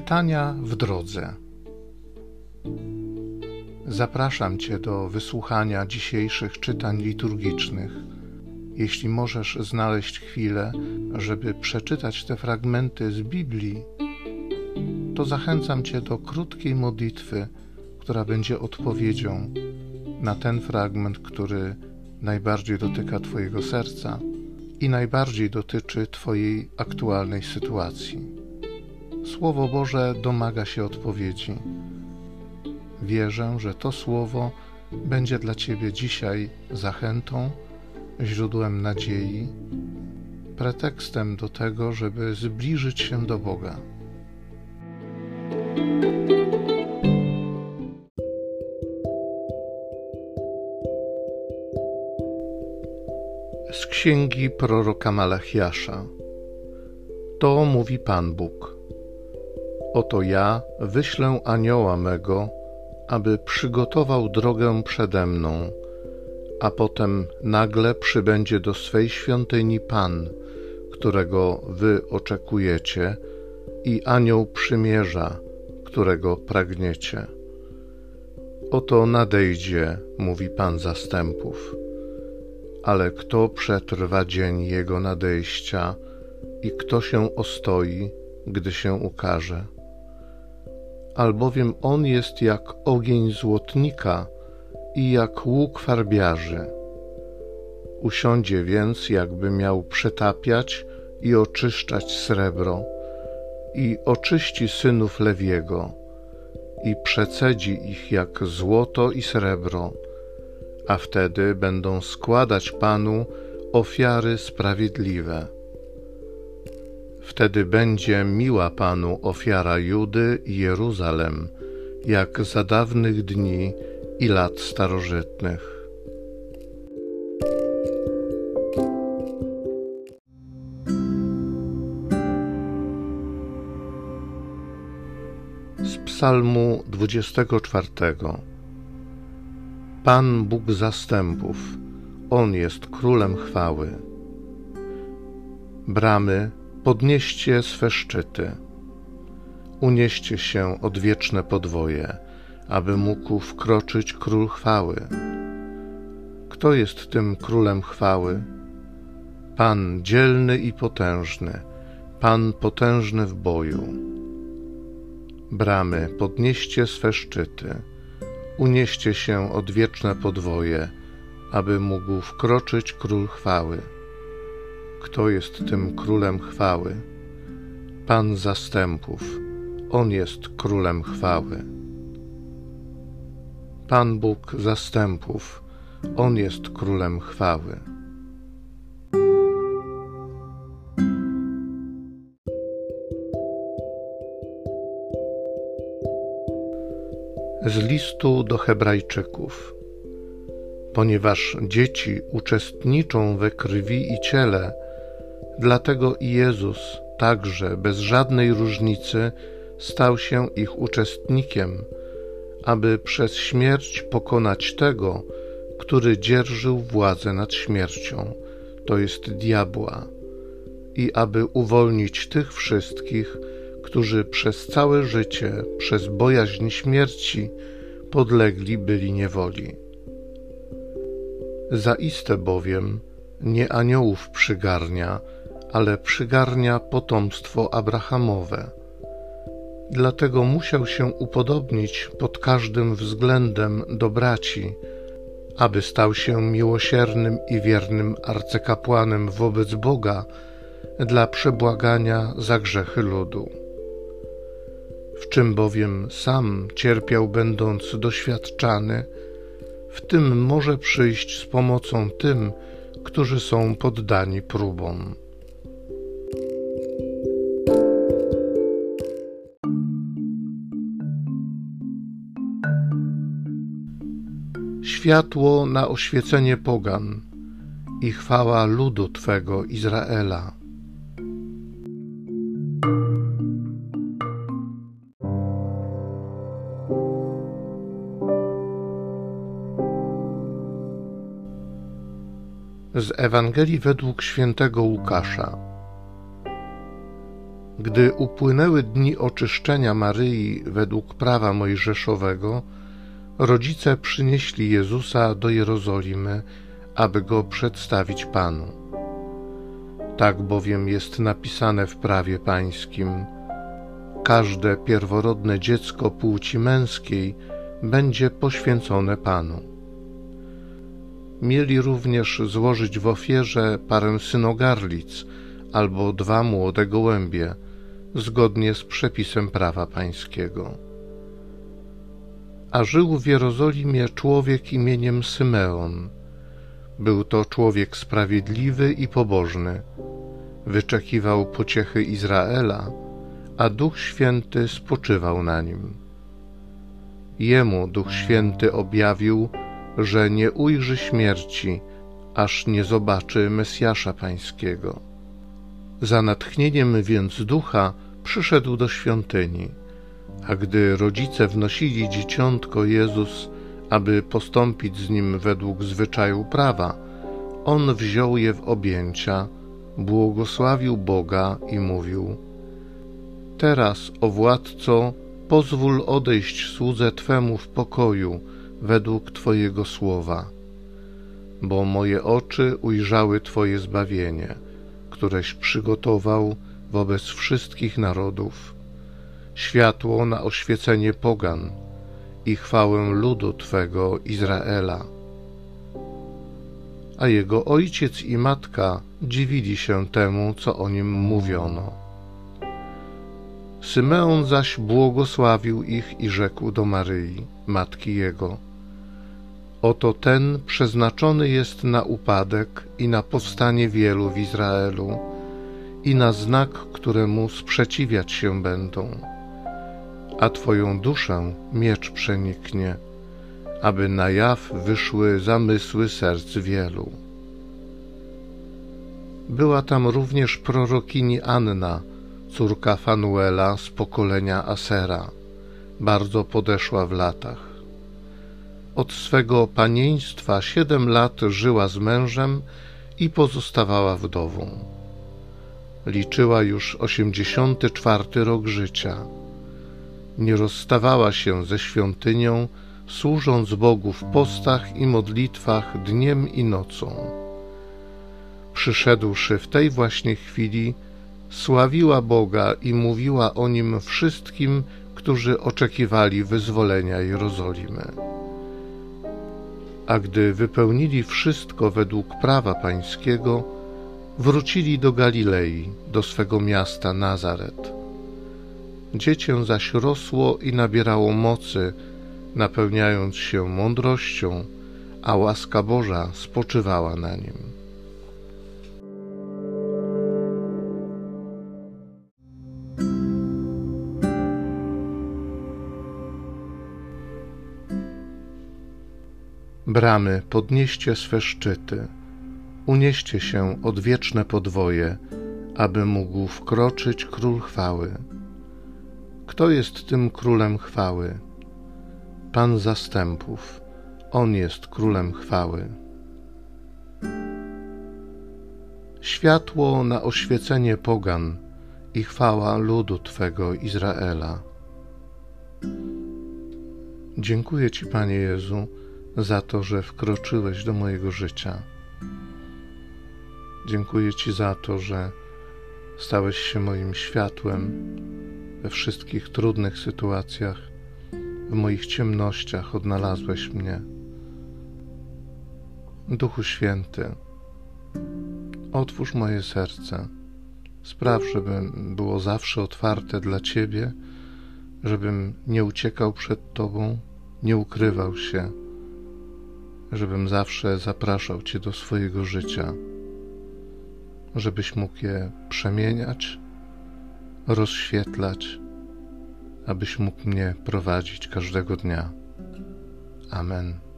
Czytania w drodze. Zapraszam Cię do wysłuchania dzisiejszych czytań liturgicznych. Jeśli możesz znaleźć chwilę, żeby przeczytać te fragmenty z Biblii, to zachęcam Cię do krótkiej modlitwy, która będzie odpowiedzią na ten fragment, który najbardziej dotyka Twojego serca i najbardziej dotyczy Twojej aktualnej sytuacji. Słowo Boże domaga się odpowiedzi. Wierzę, że to Słowo będzie dla Ciebie dzisiaj zachętą, źródłem nadziei, pretekstem do tego, żeby zbliżyć się do Boga. Z księgi proroka Malachiasza. To mówi Pan Bóg. Oto ja wyślę anioła mego, aby przygotował drogę przede mną, a potem nagle przybędzie do swej świątyni Pan, którego wy oczekujecie, i anioł przymierza, którego pragniecie. Oto nadejdzie, mówi Pan zastępów. Ale kto przetrwa dzień jego nadejścia i kto się ostoi, gdy się ukaże? Albowiem on jest jak ogień złotnika i jak łuk farbiarzy. Usiądzie więc, jakby miał przetapiać i oczyszczać srebro, i oczyści synów Lewiego, i przecedzi ich jak złoto i srebro, a wtedy będą składać Panu ofiary sprawiedliwe. Wtedy będzie miła Panu ofiara Judy i Jeruzalem, jak za dawnych dni i lat starożytnych. Z Psalmu 24 Pan Bóg zastępów, On jest królem chwały. Bramy Podnieście swe szczyty, unieście się odwieczne podwoje, aby mógł wkroczyć król chwały. Kto jest tym królem chwały? Pan dzielny i potężny, Pan potężny w boju. Bramy, podnieście swe szczyty, unieście się odwieczne podwoje, aby mógł wkroczyć król chwały. Kto jest tym królem chwały? Pan zastępów, on jest królem chwały. Pan Bóg zastępów, on jest królem chwały. Z listu do Hebrajczyków. Ponieważ dzieci uczestniczą we krwi i ciele, Dlatego i Jezus także bez żadnej różnicy stał się ich uczestnikiem, aby przez śmierć pokonać tego, który dzierżył władzę nad śmiercią, to jest diabła, i aby uwolnić tych wszystkich, którzy przez całe życie, przez bojaźń śmierci, podlegli byli niewoli. Zaiste bowiem nie aniołów przygarnia, ale przygarnia potomstwo Abrahamowe. Dlatego musiał się upodobnić pod każdym względem do braci, aby stał się miłosiernym i wiernym arcykapłanem wobec Boga dla przebłagania za grzechy ludu. W czym bowiem sam cierpiał, będąc doświadczany, w tym może przyjść z pomocą tym, którzy są poddani próbom. Światło na oświecenie pogan i chwała ludu Twego Izraela. Z Ewangelii według świętego Łukasza. Gdy upłynęły dni oczyszczenia Maryi według prawa mojżeszowego, rodzice przynieśli Jezusa do Jerozolimy, aby go przedstawić Panu. Tak bowiem jest napisane w prawie pańskim: Każde pierworodne dziecko płci męskiej będzie poświęcone Panu. Mieli również złożyć w ofierze parę synogarlic albo dwa młode gołębie, zgodnie z przepisem prawa pańskiego. A żył w Jerozolimie człowiek imieniem Symeon. Był to człowiek sprawiedliwy i pobożny. Wyczekiwał pociechy Izraela, a Duch Święty spoczywał na nim. Jemu Duch Święty objawił, że nie ujrzy śmierci, aż nie zobaczy Mesjasza Pańskiego. Za natchnieniem więc ducha przyszedł do świątyni, a gdy rodzice wnosili dzieciątko Jezus, aby postąpić z nim według zwyczaju prawa, on wziął je w objęcia, błogosławił Boga i mówił: Teraz, o władco, pozwól odejść słudze Twemu w pokoju według Twojego słowa, bo moje oczy ujrzały Twoje zbawienie, któreś przygotował wobec wszystkich narodów, światło na oświecenie pogan i chwałę ludu Twego Izraela. A jego ojciec i matka dziwili się temu, co o nim mówiono. Symeon zaś błogosławił ich i rzekł do Maryi, matki jego: Oto ten przeznaczony jest na upadek i na powstanie wielu w Izraelu, i na znak, któremu sprzeciwiać się będą. A Twoją duszę miecz przeniknie, aby na jaw wyszły zamysły serc wielu. Była tam również prorokini Anna, córka Fanuela z pokolenia Asera, bardzo podeszła w latach. Od swego panieństwa siedem lat żyła z mężem i pozostawała wdową. Liczyła już osiemdziesiąty czwarty rok życia. Nie rozstawała się ze świątynią, służąc Bogu w postach i modlitwach dniem i nocą. Przyszedłszy w tej właśnie chwili, sławiła Boga i mówiła o nim wszystkim, którzy oczekiwali wyzwolenia Jerozolimy. A gdy wypełnili wszystko według prawa pańskiego, wrócili do Galilei, do swego miasta Nazaret. Dziecię zaś rosło i nabierało mocy, napełniając się mądrością, a łaska Boża spoczywała na nim. Bramy, podnieście swe szczyty, unieście się odwieczne podwoje, aby mógł wkroczyć król chwały. Kto jest tym królem chwały? Pan zastępów, on jest królem chwały. Światło na oświecenie pogan i chwała ludu Twego Izraela. Dziękuję Ci, Panie Jezu, za to, że wkroczyłeś do mojego życia. Dziękuję Ci za to, że stałeś się moim światłem we wszystkich trudnych sytuacjach, w moich ciemnościach odnalazłeś mnie. Duchu Święty, otwórz moje serce. Spraw, żeby było zawsze otwarte dla Ciebie, żebym nie uciekał przed Tobą, nie ukrywał się żebym zawsze zapraszał Cię do swojego życia, żebyś mógł je przemieniać, rozświetlać, abyś mógł mnie prowadzić każdego dnia. Amen.